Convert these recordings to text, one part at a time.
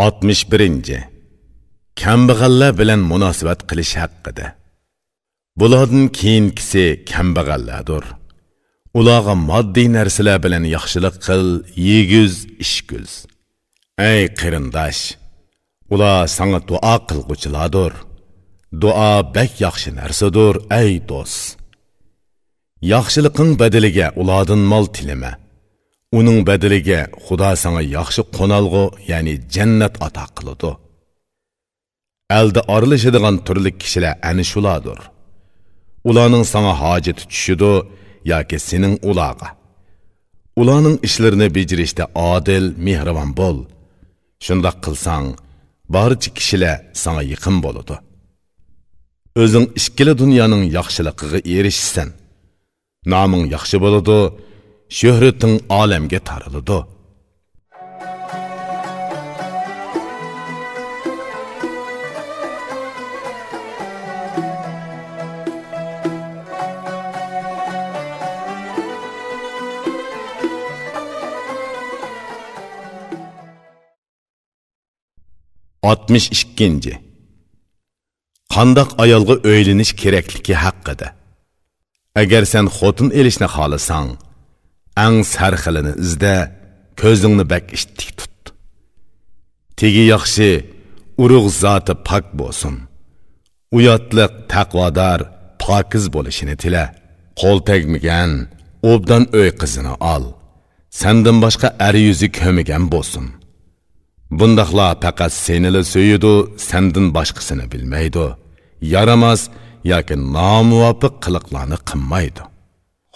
61. Kambag'allar bilan munosabat qilish haqida. Bulardan keyingisi kambag'allardir. Ularga moddiy narsalar bilan yaxshilik qil, yegiz, ishguz. Ey qarindosh, ular sanga duo qilg'uchilardir. Duo bek yaxshi narsadir, ey do'st. Yaxshiliqing badaliga ulardan mol tilama. Uning badiliga Xudo sanga yaxshi qonalg'u, ya'ni jannat ato qiladi. Əldə aralışıdığan turli kishilar ani shulardir Ularning sanga hojati tushidi yoki sening ularga. Ularning ishlarini bejirishda odil mehribon bo'l. Shundoq qilsang, barcha kishilar sanga yaqin bo'ladi. O'zing ikkala dunyoning yaxshiligiga erishsan. Noming yaxshi bo'ladi, shuhrating olamga tarilidi oltmish ikkinchi qandoq ayolga o'ylanish kerakligi haqida. Agar sen xotin elishni xohlasang, ang sarxilini izda, ko'zingni bak ishtik tut. Tegi yaxshi, urug' zoti pok bo'lsin. Uyatliq, taqvodor, pokiz bo'lishini tila. Qo'l tegmagan, obdan o'y qizini ol. Sendan boshqa er yuzi ko'migan bo'lsin. Bundaqla faqat senili so'yidu sendin boshqasini bilmaydi yaramas yoki nomuvofiq qiliqlarni qilmaydi.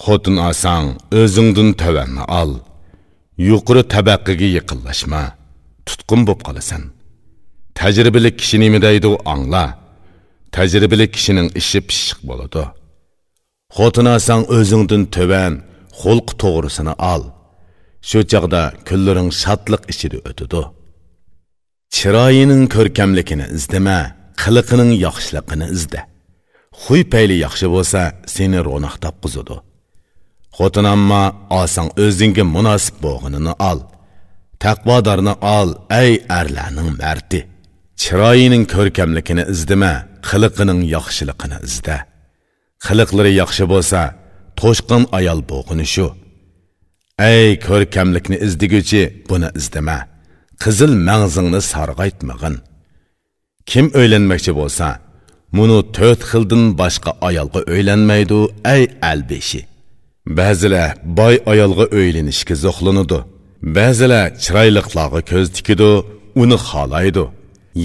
Xotin olsang, o'zingdan tavanni ol. Yuqori tabaqaga yiqinlashma. Tutqun bo'lib qolasan. Tajribali kishi nima deydi, angla. Tajribali kishining ishi pishiq bo'ladi. Xotin olsang, o'zingdan tavan, xulq to'g'risini ol. Shu chog'da kunlaring shodliq ichida o'tadi. chiroyining ko'rkamligini izdama qiliqining yaxshiligini izda xuy payli yaxshi bo'lsa seni ro'naq topqizadi xotin ammo olsang o'zingga munosib bo'g'inini ol. Taqvodorni ol ey arlarning marti chiroyining ko'rkamligini izdima qiliqining yaxshiligini izda. Qiliqlari yaxshi bo'lsa to'shqin ayol bo'lg'ini shu. Ey ko'rkamlikni izdiguvchi buni izdima. Qizil mangzingni sarg'aytmag'in. Kim o'ylanmoqchi bo'lsa muni to'rt xildan boshqa ayolga o'ylanmaydi ey albeshi. Ba'zilar boy ayolga o'ylanishga zo'xlanadi ba'zilar chiroyliqlarga ko'z tikidi uni xohlaydi.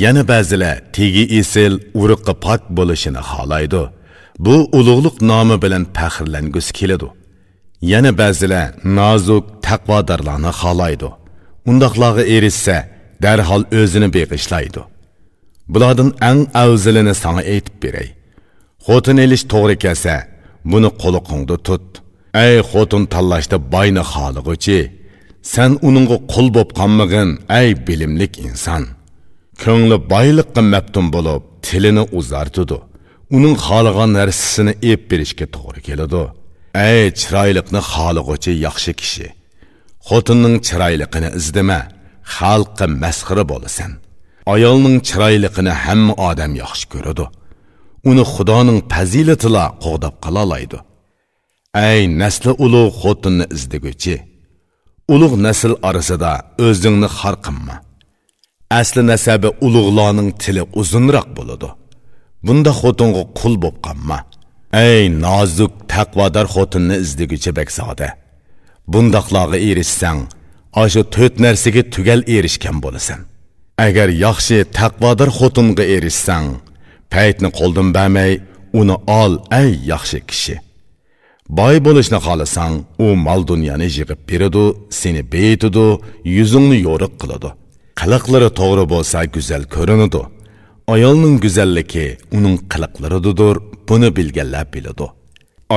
Yana ba'zilar tegi esil urug'i pok bo'lishini xohlaydi. Bu ulug'liq nomi bilan faxrlangusi keladi. Yana ba'zilar nozuk taqvodorlarni xohlaydi. Undaqlarga erishsa darhol o'zini beg'ishlaydi bulardan eng afzalini sana aytib beray. Xotin elish to'g'ri kelsa buni qo'liqingda tut. Ey xotin tanlashda boyni xolig'uchi san uningga qul bo'p qolmag'in ey bilimlik inson. Ko'ngli boyliqqa maftun bo'lib tilini uzartidi uning xohlagan narsasini ep berishga to'g'ri keladi. Ey chiroyliqni xolig'uchi yaxshi kishi xotinning chiroyliqini izdama xalqqa masxira bo'lasan. Ayolning chiroyliqini hamma odam yaxshi ko'radi. Uni xudoning fazilatila qo'g'dab qololaydi Әй нәслі ұлық қотынны іздігічі. Ұлық нәсіл арысыда өзіңні қарқынма. Әслі нәсәбі ұлығланың тілі ұзынырақ болуды. Бұнда қотынғы құл боп қанма. Әй назук тәқвадар қотынны іздігічі бәксады. Бұндақлағы ерішсәң, ашы төт нәрсеге түгел ерішкен болысын. Әгер яқшы тәқвадар қотынғы ерішсәң, пәйтіні қолдың бәмей, оны ал әй яқшы кіші. Boy bo'lishni xohlasang u mol dunyoni yig'ib beradi seni beytidi yuzingni yo'riq qiladi. Qiliqlari to'g'ri bo'lsa go'zal ko'rinadi. Ayolning go'zalligi uning qiliqlaridir buni bilganlar biladi.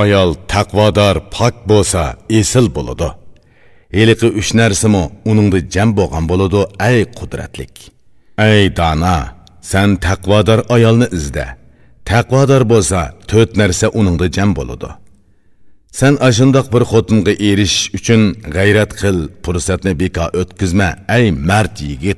Ayol taqvodor pok bo'lsa esil bo'ladi. Eliqi uch narsami uningda jam bo'lgan bo'ladi ay qudratlik. Ay dona san taqvodor ayolni izda. Taqvodor bo'lsa to'rt narsa uningda jam bo'ladi. Sen aşındaq bir xotinga eriş üçün gayret qil, fursatni beka ötkizme, ey mert yigit.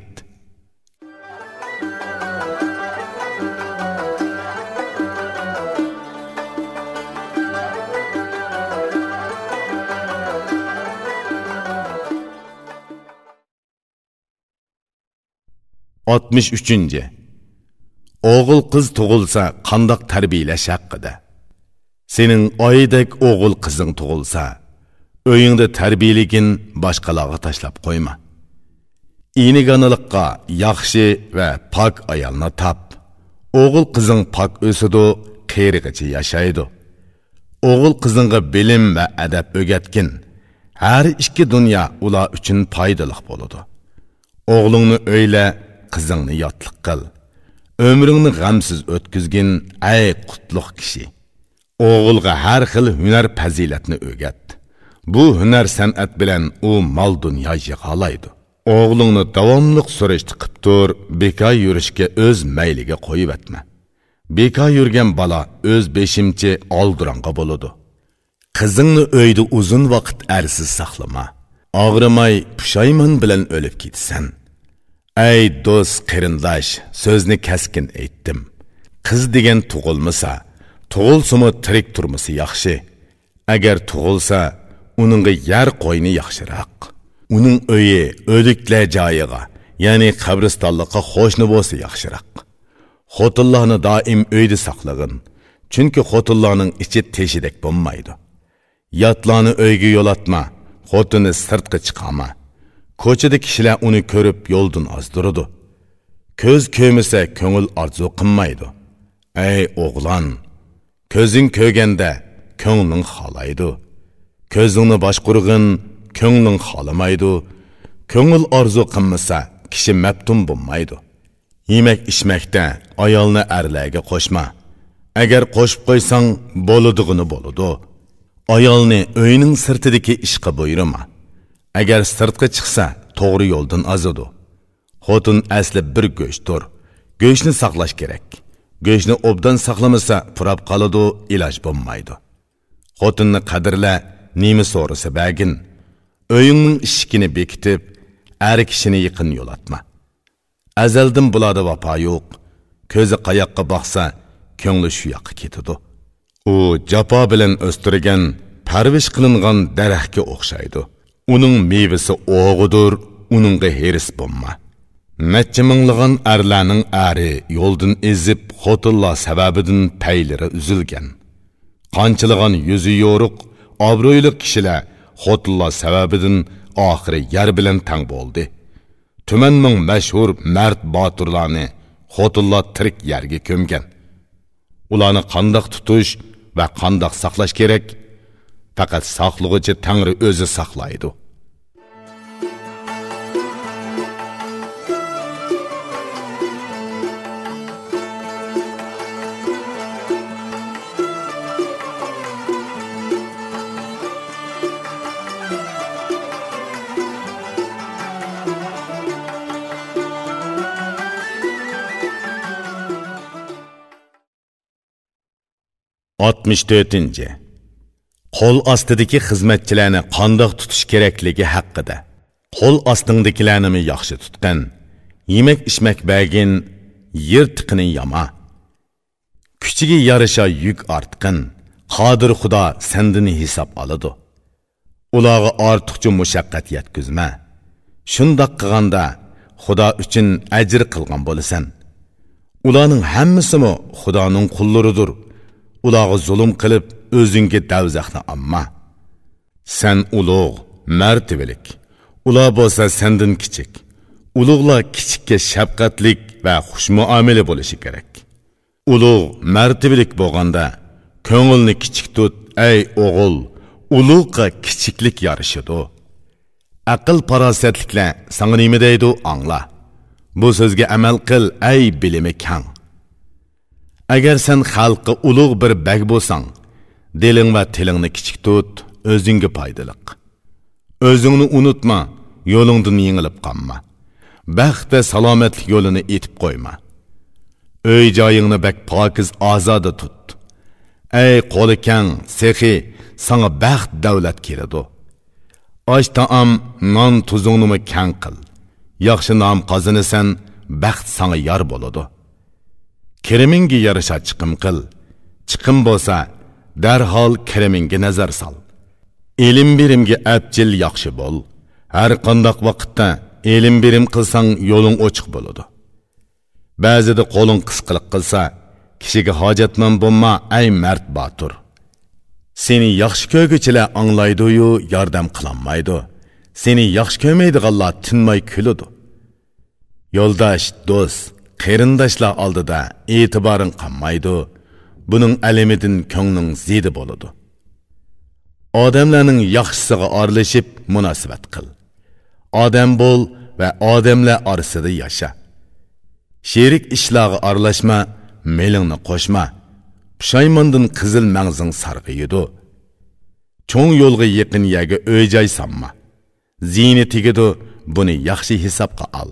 oltmish uchinchi o'g'il qiz tug'ilsa qandoq tarbiyalash haqida Sening oyidek o'g'il qizing tug'ilsa, uyingda tarbiyaligin boshqalarga tashlab qo'yma. Iniganilikqa yaxshi va pok ayolni tap. O'g'il qizing pok o'sidi, qiyrigacha yashaydi. O'g'il qizingga bilim va adab o'gatgin. Har ikki dunyo ular uchun foydali bo'ladi. O'g'lingni o'yla, qizingni yotliq qil. өміріңні ғамсыз өткізген әй құтлық кіші O'g'ilga har xil hunar fazilatni o'rgatdi Bu hunar san'at bilan u mol dunyo yig'olaydi O'g'lingni davomliq so'rashni qilib tur, bekor yurishga o'z mayliga qo'yib atma. Bekor yurgan bola o'z beshimchi oldironga bo'ladi. Qizingni uyda uzun vaqt arsiz saqlama. Og'rimay, pushaymon bilan o'lib ketsan. Ey do'st qarindosh, so'zni kaskin aytdim. Qiz degan tug'ilmasa, tug'ilsimi tirik turmisi yaxshi. Agar tug'ilsa, uningga yar qo'yni yaxshiroq. Uning uyi o'liklar joyiga, ya'ni qabristonliqqa qo'shni bo'lsa yaxshiroq. Xotinlarni doim uyda saqlagin, chunki xotinlarning ichi teshidek bo'lmaydi. yotlarni uyga yo'latma, xotini sirtqa chiqama. ko'chada kishilar uni ko'rib yo'ldan ozdiradi ko'z ko'misa ko'ngil orzu qilmaydi ey o'g'lon ko'zing ko'rganda ko'ngling xohlaydi ko'zingni boshqurg'in ko'ngling xohlamaydi ko'ngil orzu qilmasa kishi mabtun bo'lmaydi yemak ichmakda ayolni arlarga qo'shma agar qo'shib qo'ysang bo'ladig'ini bo'ladi ayolni uyning sirtidagi ishqa buyurma. Agar sirtqa chiqsa to'g'ri yo'ldan ozadi xotin asli bir go'shtdir go'shtni saqlash kerak go'shtni obdan saqlamasa purab qoladi iloj bo'lmaydi. Xotinni qadrla nima so'rasa bagin. O'yingning ishkini bekitib er kishini yaqin yo'latma. Azaldan bularda vafo yo'q. Ko'zi qayoqqa boqsa ko'ngli shu yoqqa ketadi. U jafo bilan o'stirgan parvish qilingan daraxtga o'xshaydi. Uning mevasi o'g'idir uningga heris bo'lma. Necha minglagan arlarning ari yo'ldan ezib xotinlar sababidan paylari uzilgan qanchilagan yuzi yo'riq obro'yli kishilar xotinlar sababidan oxiri yer bilan tang bo'ldi tuman ming mashhur mard botirlarni xotinlar tirik yerga ko'mgan ularni qandoq tutish va qandoq saqlash kerak faqat saqlag'uchi tangri o'zi saqlaydi oltmish to'rtinchi. Qo'l ostidagi xizmatchilarni qandoq tutish kerakligi haqida. Qo'l ostingdagilarni yaxshi tutqin yemak ichmak bagin yer tiqini yama. Kuchiga yarasha yuk ortqin. Qodir xudo sendini hisob oladi. Ularga ortiqcha mushaqqat yetkazma. Shundoq qilganda xudo uchun ajr qilgan bo'lasan. Ularning hammasimi xudoning qullaridir ularga zulm qilib o'zingga davzaqni amma san ulug' martabalik ular bo'lsa sendan kichik. Ulug'lar kichikka shafqatlik va xushmuomala bo'lishi kerak. Ulug' martabalik bo'lganda ko'ngilni kichik tut ey o'g'il ulug'qa kichiklik yarishidi aql farosatliklar sanga nima deydi angla. Bu so'zga amal qil ey bilimi kang. Agar sen xalqqa ulug' bir bag bo'lsang diling va tilingni kichik tut o'zingga foydaliq. O'zingni unutma yo'lingdan yengilib qolma. Baxt va salomatlik yo'lini etib qo'yma. Uy joyingni bak pokiz ozoda tut. Ey qo'li kang sehi sanga baxt davlat keladi. Osh taom non tuzingni kang qil. Yaxshi nom qozinasan baxt sanga yor bo'ladi. Kirimingga yarasha chiqim qil. Chiqim bo'lsa darhol kirimingga nazar sol. Ilm birimga abjil yaxshi bo'l. Har qandoq vaqtda ilm birim qilsang yo'ling ochiq bo'ladi. Ba'zida qo'ling qisqiliq qilsa kishiga hojatmand bo'lma ay mard botur seni yaxshi ko'rguchilar anglaydiyu yordam qilolmaydi seni yaxshi ko'rmaydiganlar tinmay kuladi. Yo'ldosh do'st qarindoshlar oldida e'tiboring qolmaydi buning alimidan ko'ngling zidi bo'ladi. Odamlarning yaxshisiga oralashib munosabat qil. Odam bo'l va odamlar orasida yasha. Sherik ishlarga aralashma melingni qo'shma. Pushaymondin qizil mangzing sarg'iydi cho'ng yo'lga yaqin yaga o'y joy solma ziyni tegidi buni yaxshi hisobga ol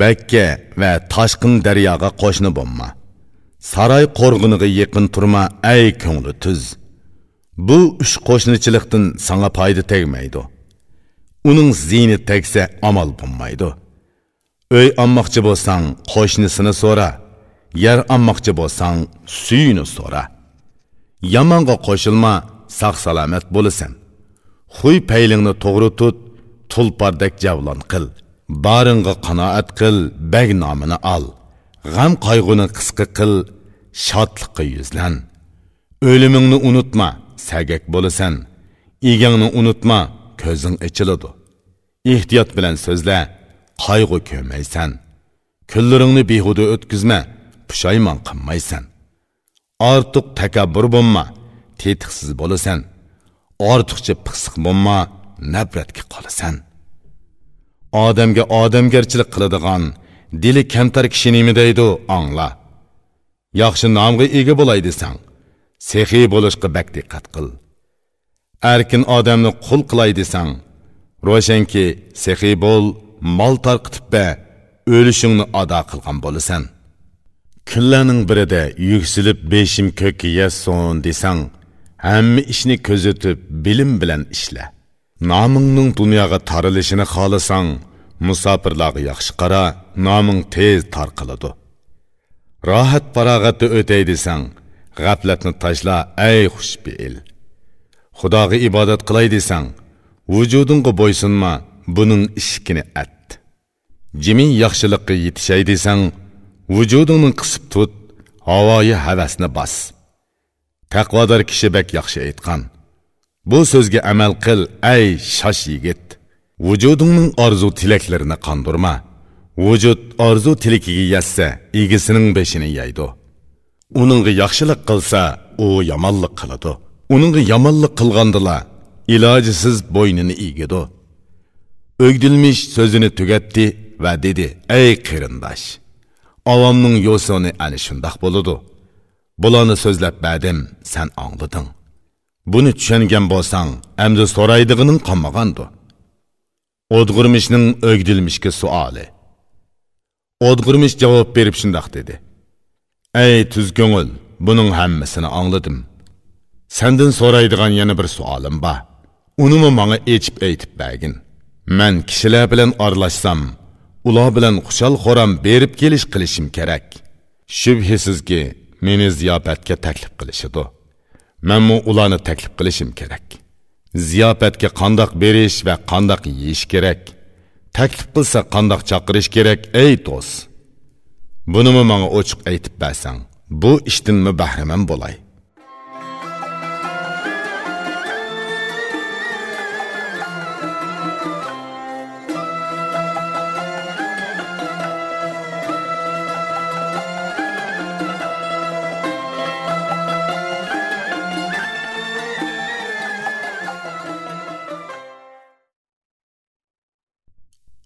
bakka va toshqin daryoga qo'shni bo'lma saroy qo'rg'iniga yaqin turma ay ko'ngli tuz bu uch qo'shnichilikdan sanga foyda tegmaydi uning ziyni tegsa amal bo'lmaydi Öy almoqchi bo'lsang, qo'shnisini so'ra. Yer almoqchi bo'lsang, suyini so'ra. Yomonga qo'shilma, sog' salomat bo'lasan. huy paylingni to'g'ri tut, tulpardek javlon qil. Baringga qanoat qil, bag nomini ol. G'am qayg'uni qisqa qil, shodlikqa yuzlan. O'limingni unutma, sagak bo'lasan. Egangni unutma, ko'zing ichiladi. Ehtiyot bilan so'zla, qayg'u ko'maysan kunlaringni behuda o'tkazma pushaymon qilmaysan ortiq takabbur bo'lma tetiqsiz bo'lasan ortiqcha piqsiq bo'lma nafratga qolasan odamga odamgarchilik qiladigan dili kamtar kishini nima deydi angla. Yaxshi nomga ega bo'lay desang sehiy bo'lishga bak diqqat qil. Erkin odamni qul qilay desang ro'shanki sehiy bo'l mol tarqitib ba o'lishingni ado qilgan bo'lasan. Kunlarning birida yuksilib beshim ko'kka yasson desang hamma ishni ko'zitib bilim bilan ishla. Nomingning dunyoga tarilishini xohlasang musofirlarga yaxshi qara noming tez tarqaladi rohat farog'atda o'tay desang g'aflatni tashla ey xushbeil xudoga ibodat qilay desang vujudingga bo'ysunma buning ishkini at. Jimi yaxshilikqa yetishay desang vujudingni qisib tut havoyi havasni bos taqvodor kishi bak yaxshi aytgan. Bu so'zga amal qil ay shosh yigit. Vujudingning orzu tilaklarini qondirma. Vujud orzu tilikiga yassa egisining beshini yeydi uningga yaxshilik qilsa u yomonlik qiladi. Uningga yomonlik qilgandila ilojisiz bo'ynini egidi o'gdilmish so'zini tugatdi va dedi ey qarindosh avomning yo'sini ana shundoq bo'ludi bularni so'zlab badim san anglading buni tushungan bo'lsang endi so'raydig'ining qolmagandu o'dg'irmishning o'gdilmishga suoli. O'dg'irmish javob berib shundoq dedi. Ey tuz ko'ngil buning hammasini angladim sandan so'raydigan yana bir suolim bor. Unimi manga echib aytib bergin man kishilar bilan aralashsam ular bilan xushal xo'ram berib kelish qilishim kerak. Shubhisizki meni ziyofatga taklif qilishidi manmu ularni taklif qilishim kerak? Ziyofatga qandoq berish va qandoq yeyish kerak? Taklif qilsa qandoq chaqirish kerak ey do'st? Bunimi manga ochiq aytib bersang bu ishdanmi bahramand bo'lay.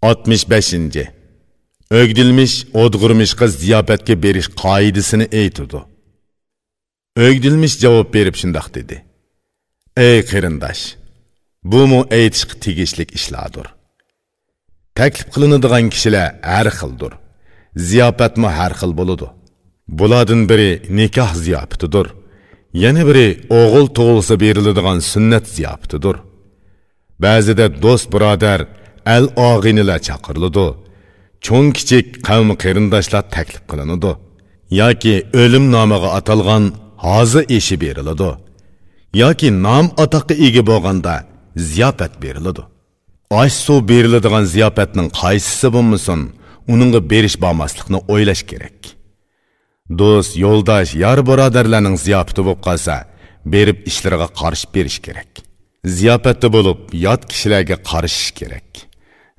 65. Ögdilmiş, odg'urmishqa ziyofatga berish qoidasini aytdi. Ögdilmiş javob berib shundoq dedi. Ey qarindosh, bu mu aytishga tegishlik ishlardir. Taklif qilinadigan kishilar har xildir. Ziyofatmi har xil bo'ladi. Bulardan biri nikoh ziyofatidir. Yana biri o'g'il tug'ilsa beriladigan sunnat ziyofatidir. Ba'zida do'st birodar el og'inilar chaqiriladi. Cho'ng kichik qavmi qarindoshlar taklif qilinadi. Yoki o'lim nomiga atalgan hozi eshi beriladi. Yoki nom atoqqa ega bo'lganda ziyofat beriladi. Osh suv beriladigan ziyofatning qaysisi bo'lmasin uningga berish bormaslikni o'ylash kerak. Do'st yo'ldosh yor birodarlarning ziyofati bo'lib qolsa berib ishlariga qarshi berish kerak. Ziyofatda bo'lib yot kishilarga qarishish kerak.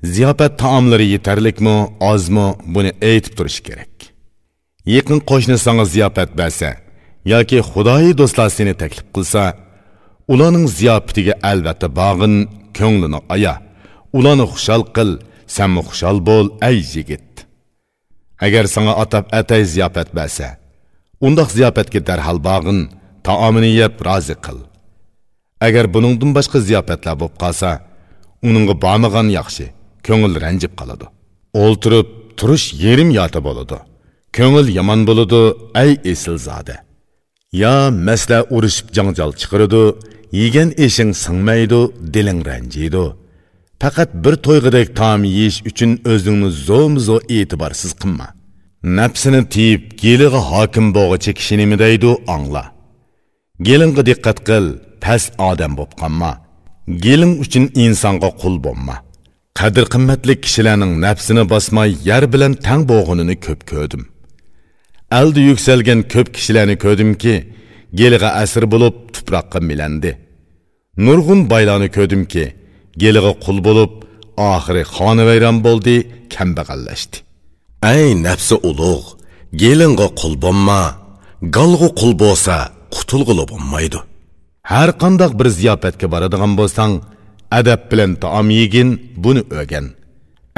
Ziyofat taomlari yetarlikmi ozmi buni aytib turish kerak. Yaqin qo'shni sanga ziyofat bersa yoki xudoyi do'stlar seni taklif qilsa ularning ziyofatiga albatta bog'in ko'nglini aya ularni xushal qil sanmi xushal bo'l ay yigit. Agar sanga atab atay ziyofat bersa undoq ziyofatga darhol bog'in taomini yeb rozi qil. Agar buningdan boshqa ziyofatlar bo'lib qolsa uningga bormagan yaxshi. Ko'ngil ranjib qoladi. O'ltirib turish yerim yota bo'ladi. Ko'ngil yomon bo'ladi ay esilzoda yo masla urushib janjal chiqiradi yegan eshing singmaydi diling ranjiydi. Faqat bir to'yg'idek taom yeyish uchun o'zingni zo'm zo e'tiborsiz qilma. Nafsini tiyib geliga hokim bo'g'ichi kishi nima deydi angla. Gelingga diqqat qil past odam bo'lib qolma. Geling uchun insonga qul bo'lma. Qadr qimmatli kishilarning nafsini bosmay yer bilan tang bo'g'inini ko'p ko'rdim. Aldi yuksalgan ko'p kishilarni ko'rdimki geliga asir bo'lib tuproqqa milandi. Nurg'un baylarni ko'rdimki geliga qul bo'lib oxiri xonavayron bo'ldi kambag'allashdi. Ay nafsi ulug' gelingga qul bo'lma galg'u qul bo'lsa qutulg'ili bo'lmaydi. Har qandoq bir ziyofatga boradigan bo'lsang adab bilan taom yegin buni o'rgan.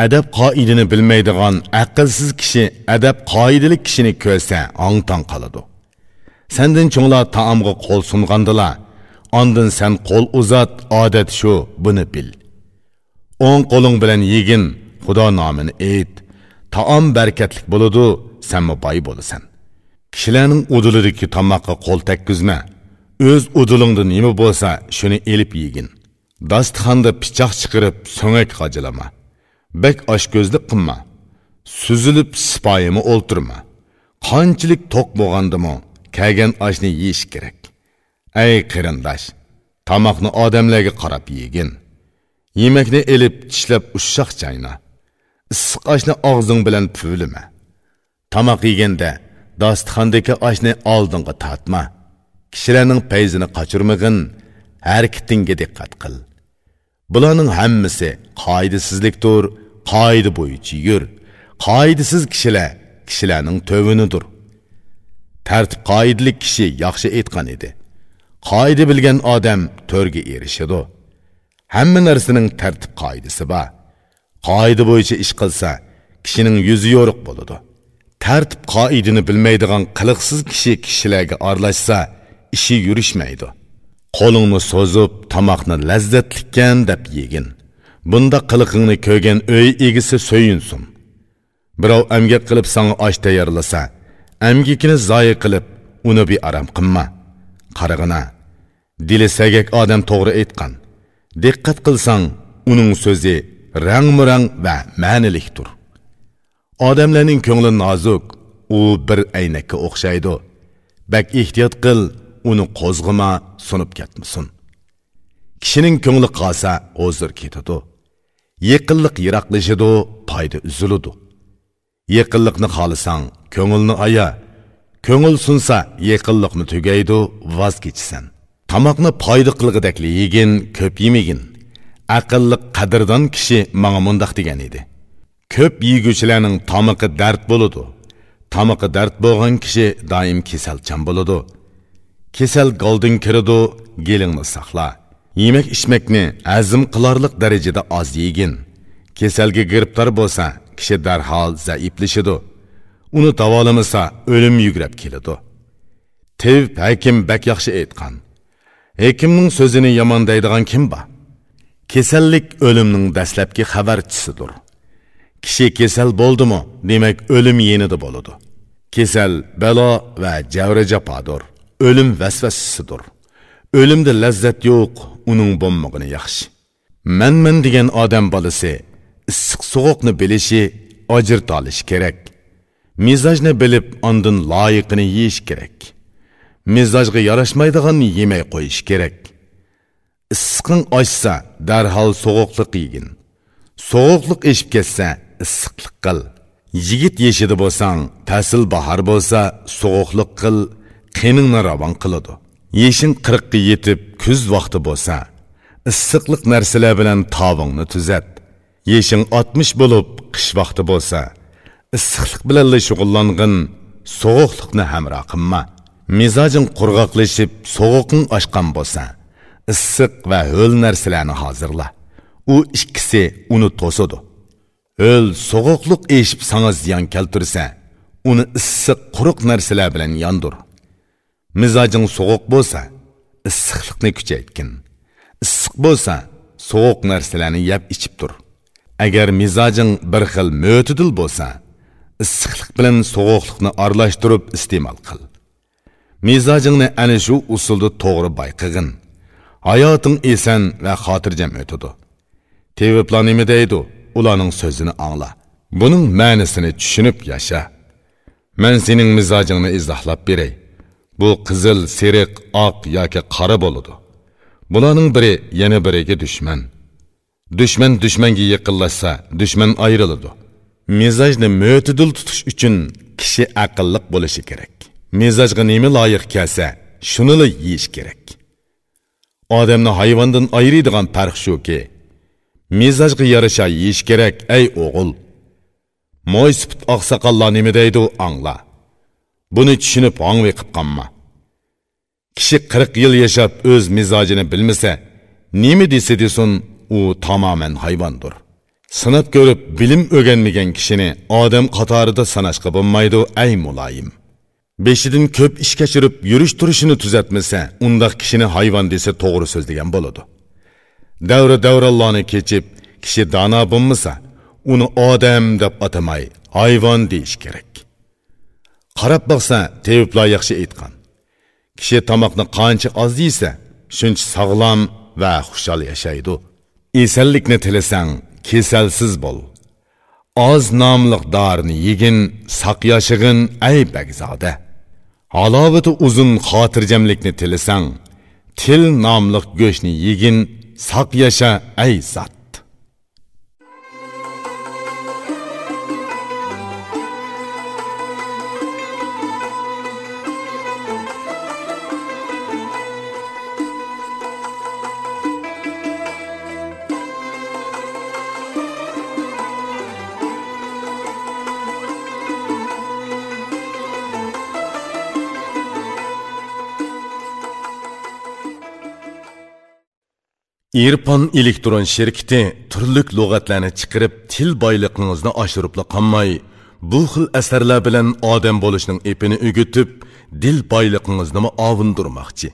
Adab qoidini bilmaydigan aqlsiz kishi adab qoidali kishini ko'rsa ong tong qoladi. Sandin cho'nglar taomga qo'l sungandilar. Ondin sen qo'l uzat odat shu buni bil. O'ng qo'ling bilan yegin xudo nomini ayt. Taom barkatlik bo'ladi sanmi boy bo'lasan. Kishilarning uduliridagi tomoqqa qo'l takkizma. O'z udulingda nima bo'lsa shuni elib yegin. Dasturxonda pichoq chiqirib so'ngak qajilama bek oshko'zlik qilma suzilib sipoyimi o'ltirma qanchalik to'q bo'lgandimi kelgan oshni yeyish kerak ey qarindosh tomoqni odamlarga qarab yegin yemakni ilib tishlab ushshoq chayna issiq oshni og'zing bilan puvlima tomoq yeganda dasturxondagi oshni oldinga tortma kishilarning payzini qochirmag'in harakatingga diqqat qil bularning hammasi qoidasizlikdir qoida bo'yicha yur. Qoidasiz kishilar kishilarning tövinidir. Tartib qoidalik kishi yaxshi aytgan edi. Qoida bilgan odam to'rga erishadi. Hamma narsaning tartib qoidasi bor. Qoida bo'yicha ish qilsa kishining yuzi yo'riq bo'ladi. Tartib qoidini bilmaydigan qiliqsiz kishi kishilarga aralashsa ishi yurishmaydi. Qo'lingni so'zib tomoqni lazzatlikkan deb yegin. Bunda qiliqingni ko'rgan uy egisi so'yinsin. Birov amgak qilib sanga osh tayyorlasa amgikini zoyi qilib uni bearam qilma. Qarig'ina dili sagak odam to'g'ri aytgan. Diqqat qilsang uning so'zi rangmurang va ma'nilikdir odamlarning ko'ngli nozuk u bir aynakka o'xshaydi. Bak ehtiyot qil uni qo'zg'ima sunib ketmasin. Kishining ko'ngli qolsa o'zir ketadi. Yaqinliq yiroqlashidi foyda uziladi. Yaqinliqni xohlasang ko'ngilni aya ko'ngil sunsa yaqinliqni tugaydi voz kechasan. Tomoqni foyda qilg'idakli yegin ko'p yemagin aqlli qadrdon kishi manga mundoq degan edi. Ko'p yeguchilarning tomiqi dard bo'ladi. Tomiqi dard bo'lgan kishi doim kasalchan bo'ladi. Kesal goldin kiradi gelingni saqla. Yemak ichmakni azm qilarlik darajada oz yegin. Kasalga giribtor bo'lsa kishi darhol zaiflashidi uni davolamasa o'lim yugrab keladi. Tev hakim bak yaxshi aytgan. Hekimning so'zini yomon deydigan kim bor? Kasallik o'limning dastlabki xabarchisidir. Kishi kasal bo'ldimi demak o'lim yenidi bo'ladi. Kasal balo va javri japodir o'lim vasvasasidir o'limda lazzat yo'q uning bo'lmag'ini yaxshi. Manman degan odam bolasi issiq sovuqni bilishi ajrt olish kerak. Mizajni bilib ondan loyiqini yeyish kerak. Mizajga yarashmaydiganni yemay qo'yish kerak. Issiqing ochsa darhol sovuqliq yegin. Sovuqliq eshib ketsa issiqlik qil. Yigit yeshidi bo'lsang fasl bahor bo'lsa sovuqliq qil. Qeningni ravon qiladi. Yeshing qirqqa yetib kuz vaqti bo'lsa issiqliq narsalar bilan tovingni tuzat. Yeshing oltmish bo'lib qish vaqti bo'lsa issiqlik bilan shug'ullangin sovuqlikni hamro qilma. Mizojing qurg'oqlashib sovuqing oshgan bo'lsa issiq va ho'l narsalarni hozirla. U ikkisi uni to'sidi ho'l sovuqliq eshib sana ziyon keltirsa uni issiq quruq narsalar bilan yondir. Mizojing sovuq bo'lsa issiqlikni kuchaytgin. Issiq bo'lsa sovuq narsalarni yeb ichib tur. Agar mizojing bir xil mo'tidil bo'lsa issiqlik bilan sovuqlikni aralashtirib iste'mol qil. Mizojingni ana shu usulda to'g'ri bayqig'in. Hayoting eson va xotirjam o'tadi. Teviblar nima deydi? Ularning so'zini angla. Buning ma'nisini tushunib yasha. Man sening mizojingni izohlab beray. Bu qizil seriq oq yoki qora bo'ladi bularning biri yana biriga dushman. Dushman dushmanga yaqinlashsa dushman ayriladi. Mezajni mo'tidil tutish uchun kishi aqlliq bo'lishi kerak. Mezajga nima loyiq kelsa shunili yeyish kerak. Odamni hayvondan ayiradigan farq shuki mezajga yarasha yeyish kerak ey o'g'il. Mo'y sipit oqsoqollar nima deydi angla. Buni tushunib hongvi qilib qolma kishi qirq yil yashab o'z mizojini bilmasa nima desa desin u tamoman hayvondir. Sinab ko'rib bilim o'rganmagan kishini odam qatorida sanashqa bo'lmaydi ay muloyim. Beshidan ko'p ish kechirib yurish turishini tuzatmasa undoq kishini hayvon desa to'g'ri so'zlagan bo'ladi. Davra davrallarni kechib kishi dono bo'lmasa uni odam deb atamay hayvon deyish kerak qarab boqsa teviblar yaxshi aytgan. Kishi tomoqni qancha oz yeysa shuncha sog'lom va xushal yashaydi. Esallikni tilasang kesalsiz bo'l. Oz nomliq dorni yegin saq yashig'in ay bagzoda. Halovati uzun xotirjamlikni tilasang til nomliq go'shtni yegin saq yasha ay zot. İrpon elektron şirkiti turlik lug'atlarni chiqarib til boyligingizni oshiribla qolmay bu xil asarlar bilan odam bo'lishning ipini o'gitib dil boyligingizni ovundirmoqchi